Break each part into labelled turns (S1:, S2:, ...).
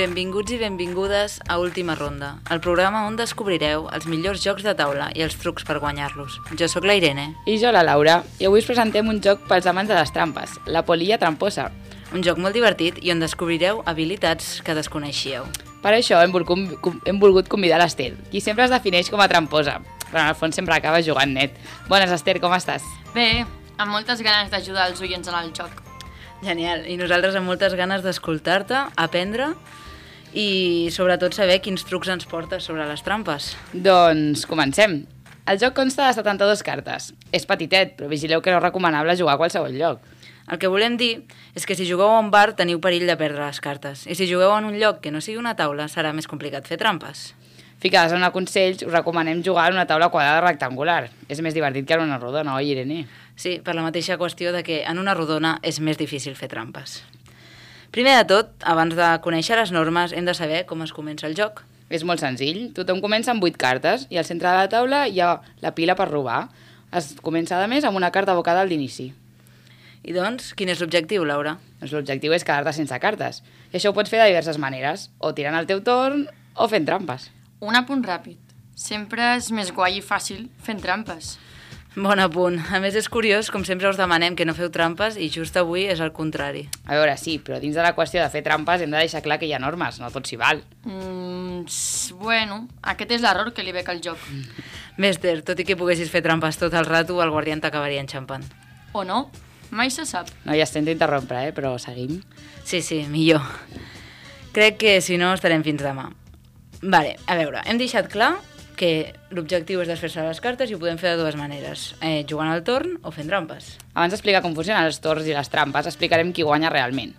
S1: Benvinguts i benvingudes a Última Ronda, el programa on descobrireu els millors jocs de taula i els trucs per guanyar-los. Jo sóc la Irene,
S2: I jo, la Laura, i avui us presentem un joc pels amants de les trampes, la polilla tramposa.
S1: un joc molt divertit i on descobrireu habilitats que desconeixíeu.
S2: Per això hem volgut, hem volgut convidar l'Ester, qui sempre es defineix com a tramposa, però en el fons sempre acaba jugant net. Bones, Esther, com estàs?
S3: Bé, amb moltes ganes d'ajudar els oients en el joc.
S1: Genial, i nosaltres amb moltes ganes d'escoltar-te, aprendre i sobretot saber quins trucs ens portes sobre les trampes.
S2: Doncs comencem. El joc consta de 72 cartes. És petitet, però vigileu que no és recomanable jugar a qualsevol lloc.
S1: El que volem dir és que si jugueu a un bar teniu perill de perdre les cartes i si jugueu en un lloc que no sigui una taula serà més complicat fer trampes.
S2: Ficades en una consells, us recomanem jugar en una taula quadrada rectangular. És més divertit que en una rodona, oi, Irene?
S1: Sí, per la mateixa qüestió de que en una rodona és més difícil fer trampes. Primer de tot, abans de conèixer les normes, hem de saber com es comença el joc.
S2: És molt senzill. Tothom comença amb 8 cartes i al centre de la taula hi ha la pila per robar. Es comença, a més, amb una carta abocada al d'inici.
S1: I doncs, quin és l'objectiu, Laura?
S2: Doncs l'objectiu és quedar-te sense cartes. I això ho pots fer de diverses maneres, o tirant al teu torn o fent trampes.
S3: Un apunt ràpid. Sempre és més guai i fàcil fent trampes.
S1: Bon apunt. A més, és curiós, com sempre us demanem que no feu trampes i just avui és el contrari.
S2: A veure, sí, però dins de la qüestió de fer trampes hem de deixar clar que hi ha normes, no tot s'hi val.
S3: Mm, bueno, aquest és l'error que li bec al joc.
S1: Mester, tot i que poguessis fer trampes tot el rato, el guardián t'acabaria enxampant.
S3: O no? Mai se sap.
S2: No, ja estem d'interrompre, eh? però seguim.
S1: Sí, sí, millor. Crec que si no estarem fins demà. Vale, a veure, hem deixat clar que l'objectiu és desfer-se les cartes i ho podem fer de dues maneres, eh, jugant al torn o fent trampes.
S2: Abans d'explicar com funcionen els torns i les trampes, explicarem qui guanya realment.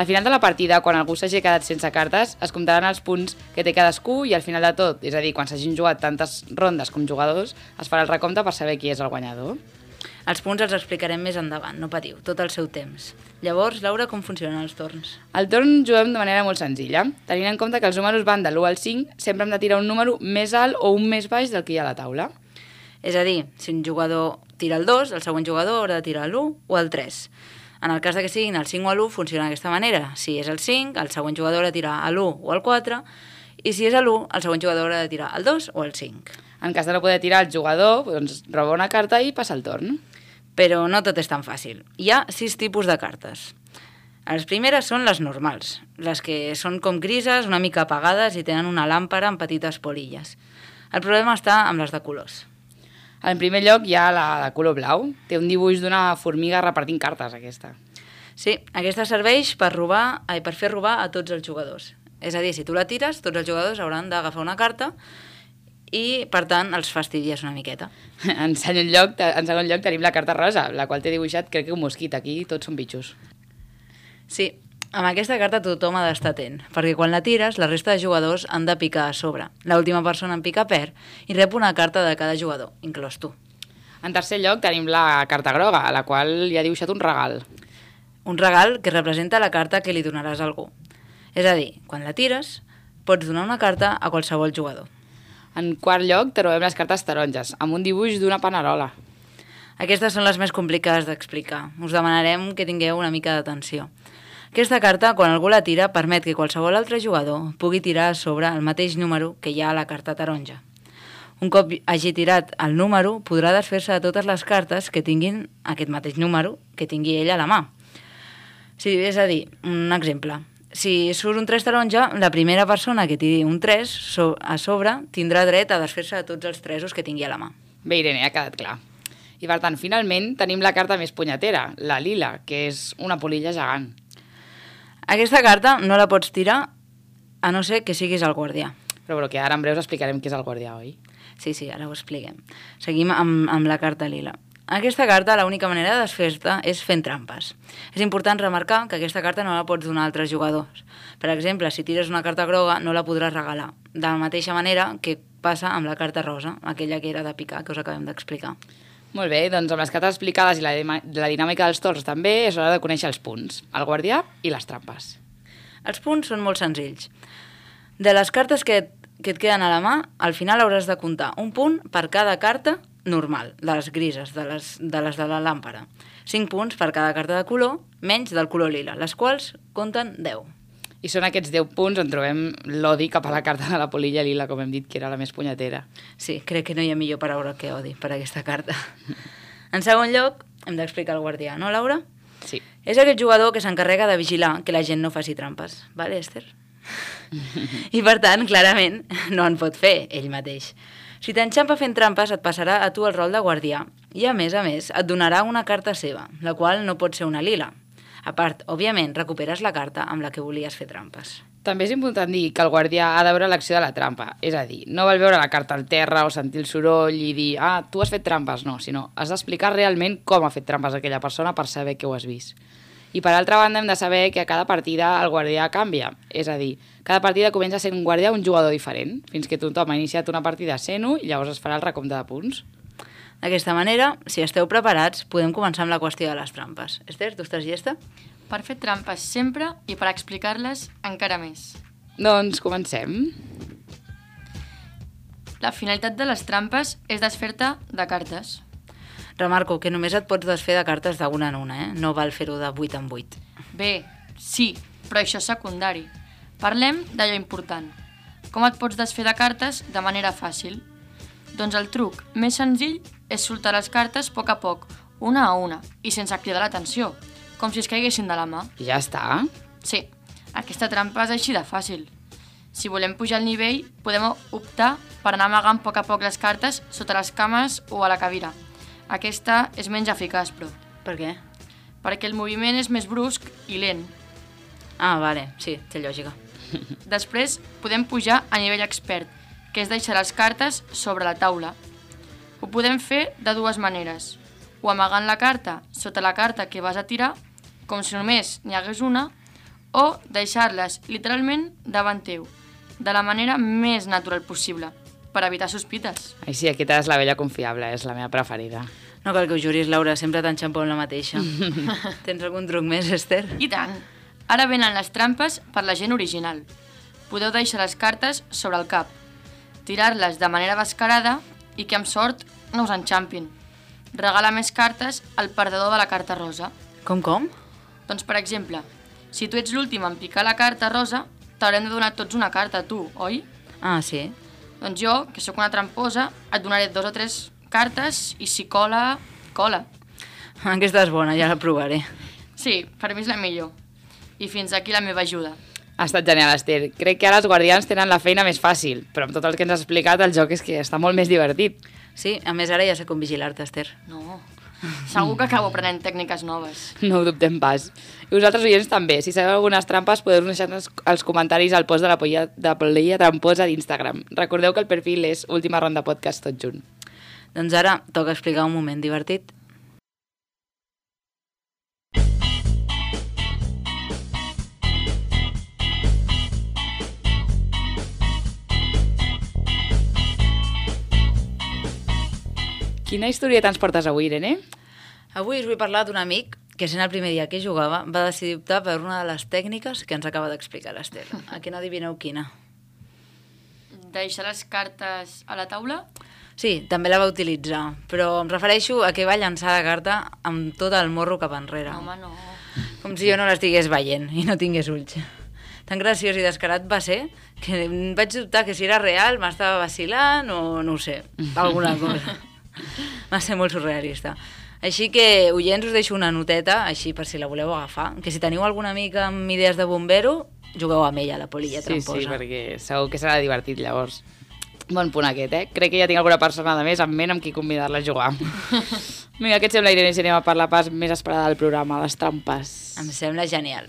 S2: Al final de la partida, quan algú s'hagi quedat sense cartes, es comptaran els punts que té cadascú i al final de tot, és a dir, quan s'hagin jugat tantes rondes com jugadors, es farà el recompte per saber qui és el guanyador.
S1: Els punts els explicarem més endavant, no patiu, tot el seu temps. Llavors, Laura, com funcionen els torns?
S2: Al torn juguem de manera molt senzilla. Tenint en compte que els números van de l'1 al 5, sempre hem de tirar un número més alt o un més baix del que hi ha a la taula.
S1: És a dir, si un jugador tira el 2, el següent jugador haurà de tirar l'1 o el 3. En el cas de que siguin el 5 o l'1, funciona d'aquesta manera. Si és el 5, el següent jugador haurà de tirar l'1 o el 4, i si és l'1, el següent jugador haurà de tirar el 2 o el 5.
S2: En cas de no poder tirar el jugador, doncs roba una carta i passa el torn.
S1: Però no tot és tan fàcil. Hi ha sis tipus de cartes. Les primeres són les normals, les que són com grises, una mica apagades i tenen una làmpara amb petites polilles. El problema està amb les de colors.
S2: En primer lloc hi ha la de color blau. Té un dibuix d'una formiga repartint cartes, aquesta.
S1: Sí, aquesta serveix per robar, ai, per fer robar a tots els jugadors. És a dir, si tu la tires, tots els jugadors hauran d'agafar una carta i, per tant, els fastidies una miqueta.
S2: En segon, lloc, en segon lloc tenim la carta rosa, la qual té dibuixat crec que un mosquit. Aquí tots són bitxos.
S1: Sí, amb aquesta carta tothom ha d'estar atent, perquè quan la tires, la resta de jugadors han de picar a sobre. L'última persona en pica perd i rep una carta de cada jugador, inclòs tu.
S2: En tercer lloc tenim la carta groga, a la qual hi ha dibuixat un regal.
S1: Un regal que representa la carta que li donaràs a algú. És a dir, quan la tires, pots donar una carta a qualsevol jugador.
S2: En quart lloc trobem les cartes taronges, amb un dibuix d'una panerola.
S1: Aquestes són les més complicades d'explicar. Us demanarem que tingueu una mica d'atenció. Aquesta carta, quan algú la tira, permet que qualsevol altre jugador pugui tirar a sobre el mateix número que hi ha a la carta taronja. Un cop hagi tirat el número, podrà desfer-se de totes les cartes que tinguin aquest mateix número que tingui ell a la mà. Sí, és a dir, un exemple. Si surt un 3 taronja, la primera persona que tiri un 3 so a sobre tindrà dret a desfer-se de tots els tresos que tingui a la mà.
S2: Bé, Irene, ha quedat clar. I per tant, finalment, tenim la carta més punyetera, la lila, que és una polilla gegant.
S1: Aquesta carta no la pots tirar a no ser que siguis el guardià.
S2: Però, però que ara en breus explicarem què és el guardià, oi?
S1: Sí, sí, ara ho expliquem. Seguim amb, amb la carta lila. Aquesta carta, l'única manera de desfer-te és fent trampes. És important remarcar que aquesta carta no la pots donar a altres jugadors. Per exemple, si tires una carta groga, no la podràs regalar. De la mateixa manera que passa amb la carta rosa, aquella que era de picar, que us acabem d'explicar.
S2: Molt bé, doncs amb les cartes explicades i la, la dinàmica dels torns també és hora de conèixer els punts, el guardià i les trampes.
S1: Els punts són molt senzills. De les cartes que, et- que et queden a la mà, al final hauràs de comptar un punt per cada carta normal, de les grises, de les de, les de la làmpara. 5 punts per cada carta de color, menys del color lila, les quals compten 10.
S2: I són aquests 10 punts on trobem l'odi cap a la carta de la polilla lila, com hem dit, que era la més punyetera.
S1: Sí, crec que no hi ha millor paraula que odi per aquesta carta. En segon lloc, hem d'explicar el guardià, no, Laura?
S2: Sí.
S1: És aquest jugador que s'encarrega de vigilar que la gent no faci trampes. Vale, Esther? I per tant, clarament, no en pot fer ell mateix. Si t'enxampa fent trampes, et passarà a tu el rol de guardià. I a més a més, et donarà una carta seva, la qual no pot ser una lila. A part, òbviament, recuperes la carta amb la que volies fer trampes.
S2: També és important dir que el guardià ha de veure l'acció de la trampa. És a dir, no vol veure la carta al terra o sentir el soroll i dir ah, tu has fet trampes, no, sinó has d'explicar realment com ha fet trampes aquella persona per saber que ho has vist. I per altra banda hem de saber que a cada partida el guardià canvia. És a dir, cada partida comença sent un guardià un jugador diferent, fins que tothom ha iniciat una partida sent-ho i llavors es farà el recompte de punts.
S1: D'aquesta manera, si esteu preparats, podem començar amb la qüestió de les trampes. Esther, tu estàs llesta?
S3: Per fer trampes sempre i per explicar-les encara més.
S2: Doncs comencem.
S3: La finalitat de les trampes és desfer-te de cartes.
S1: Remarco que només et pots desfer de cartes de una en una, eh? No val fer-ho de 8 en 8.
S3: Bé, sí, però això és secundari. Parlem d'allò important. Com et pots desfer de cartes de manera fàcil? Doncs el truc més senzill és soltar les cartes a poc a poc, una a una, i sense cridar l'atenció, com si es caiguessin de la mà.
S2: I ja està.
S3: Sí, aquesta trampa és així de fàcil. Si volem pujar el nivell, podem optar per anar amagant a poc a poc les cartes sota les cames o a la cadira. Aquesta és menys eficaç, però,
S1: Per què?
S3: perquè el moviment és més brusc i lent.
S1: Ah, vale, sí, té lògica.
S3: Després podem pujar a nivell expert, que és deixar les cartes sobre la taula. Ho podem fer de dues maneres. O amagant la carta sota la carta que vas a tirar, com si només n'hi hagués una, o deixar-les literalment davant teu, de la manera més natural possible, per evitar sospites.
S2: Ai, sí, aquesta és la vella confiable, és la meva preferida.
S1: No cal que ho juris, Laura, sempre t'enxampo amb la mateixa. Tens algun truc més, Esther?
S3: I tant! Ara venen les trampes per la gent original. Podeu deixar les cartes sobre el cap, tirar-les de manera descarada i que amb sort no us enxampin. Regala més cartes al perdedor de la carta rosa.
S1: Com, com?
S3: Doncs, per exemple, si tu ets l'últim en picar la carta rosa, t'haurem de donar tots una carta a tu, oi?
S1: Ah, sí?
S3: Doncs jo, que sóc una tramposa, et donaré dos o tres cartes i si cola, cola.
S1: Aquesta és bona, ja la provaré.
S3: Sí, per mi és la millor. I fins aquí la meva ajuda.
S2: Ha estat genial, Esther. Crec que ara els guardians tenen la feina més fàcil, però amb tot el que ens has explicat, el joc és que està molt més divertit.
S1: Sí, a més ara ja sé com vigilar-te, Esther.
S3: No, segur que acabo aprenent tècniques noves.
S2: No ho dubtem pas. I vosaltres, oients, també. Si sabeu algunes trampes, podeu deixar els, comentaris al post de la polla, de Polilla Tramposa d'Instagram. Recordeu que el perfil és Última Ronda Podcast tot junt.
S1: Doncs ara toca explicar un moment divertit.
S2: Quina historieta ens portes avui, Irene?
S1: Avui us vull parlar d'un amic que sent el primer dia que jugava va decidir optar per una de les tècniques que ens acaba d'explicar l'Esther. A què no adivineu quina?
S3: Deixar les cartes a la taula?
S1: Sí, també la va utilitzar, però em refereixo a que va llançar la carta amb tot el morro cap enrere.
S3: Home, no.
S1: Com si jo no l'estigués veient i no tingués ulls. Tan graciós i descarat va ser que vaig dubtar que si era real, m'estava vacilant o no ho sé, alguna cosa. va ser molt surrealista. Així que, oients, us deixo una noteta, així per si la voleu agafar, que si teniu alguna amiga amb idees de bombero, jugueu amb ella, la polilla
S2: Sí,
S1: tramposa.
S2: sí, perquè segur que serà divertit llavors. Bon punt aquest, eh? Crec que ja tinc alguna persona de més en ment amb qui convidar-la a jugar. Vinga, què et sembla, Irene, si anem a per la pas més esperada del programa, les trampes?
S1: Em sembla genial.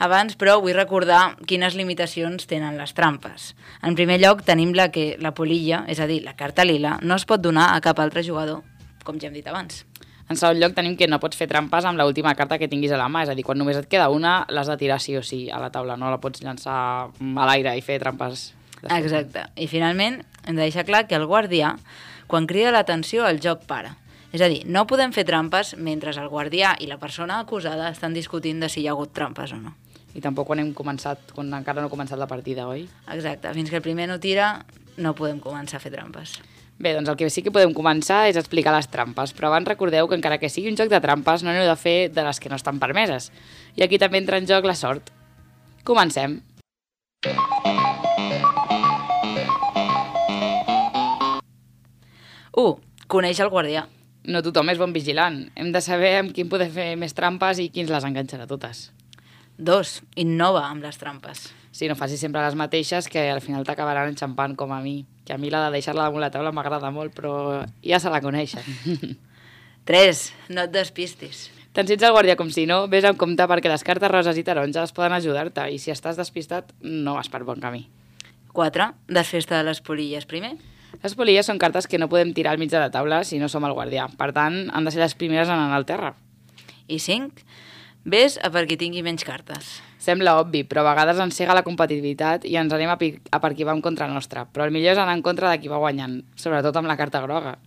S1: Abans, però, vull recordar quines limitacions tenen les trampes. En primer lloc, tenim la que la polilla, és a dir, la carta lila, no es pot donar a cap altre jugador, com ja hem dit abans.
S2: En segon lloc, tenim que no pots fer trampes amb l'última carta que tinguis a la mà, és a dir, quan només et queda una, l'has de tirar sí o sí a la taula, no la pots llançar a l'aire i fer trampes.
S1: Exacte. I finalment hem de deixar clar que el guardià, quan crida l'atenció, el joc para. És a dir, no podem fer trampes mentre el guardià i la persona acusada estan discutint de si hi ha hagut trampes o no.
S2: I tampoc quan hem començat, quan encara no ha començat la partida, oi?
S1: Exacte. Fins que el primer no tira, no podem començar a fer trampes.
S2: Bé, doncs el que sí que podem començar és explicar les trampes, però abans recordeu que encara que sigui un joc de trampes no n'heu de fer de les que no estan permeses. I aquí també entra en joc la sort. Comencem.
S1: 1. Coneix el guardià.
S2: No tothom és bon vigilant. Hem de saber amb quin poder fer més trampes i quins les enganxarà totes.
S1: 2. Innova amb les trampes.
S2: Si no facis sempre les mateixes, que al final t'acabaran enxampant com a mi. Que a mi la de deixar-la damunt la taula m'agrada molt, però ja se la coneixen.
S1: 3. No et despistis.
S2: Tant si ets el guàrdia com si no, vés amb compte perquè les cartes roses i taronges poden ajudar-te i si estàs despistat no vas per bon camí.
S1: 4. Desfesta de les polilles primer.
S2: Les polilles són cartes que no podem tirar al mig de la taula si no som el guardià. Per tant, han de ser les primeres en anar al terra.
S1: I 5. Ves a per qui tingui menys cartes.
S2: Sembla obvi, però a vegades ens cega la competitivitat i ens anem a, a per qui va en contra nostra. Però el millor és anar en contra de qui va guanyant, sobretot amb la carta groga.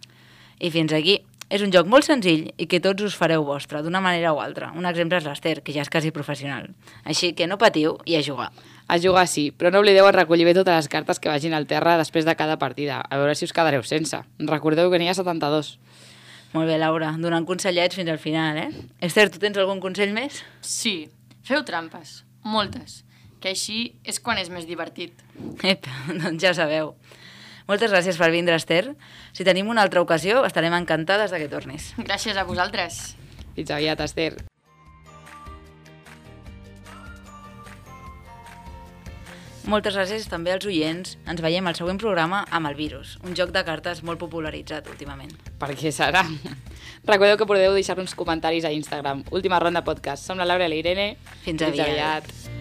S1: I fins aquí. És un joc molt senzill i que tots us fareu vostre, d'una manera o altra. Un exemple és l'Ester, que ja és quasi professional. Així que no patiu i a jugar.
S2: A jugar sí, però no oblideu a recollir bé totes les cartes que vagin al terra després de cada partida, a veure si us quedareu sense. Recordeu que n'hi ha 72.
S1: Molt bé, Laura, donant consellets fins al final, eh? Esther, tu tens algun consell més?
S3: Sí, feu trampes, moltes, que així és quan és més divertit.
S1: Ep, doncs ja sabeu. Moltes gràcies per vindre, Esther. Si tenim una altra ocasió, estarem encantades de que tornis.
S3: Gràcies a vosaltres.
S2: Fins aviat, Esther.
S1: Moltes gràcies també als oients. Ens veiem al següent programa amb el Virus, un joc de cartes molt popularitzat últimament.
S2: Per què serà? Recordeu que podeu deixar-nos comentaris a Instagram. Última ronda podcast. Som la Laura i la Irene.
S1: Fins aviat.
S2: aviat.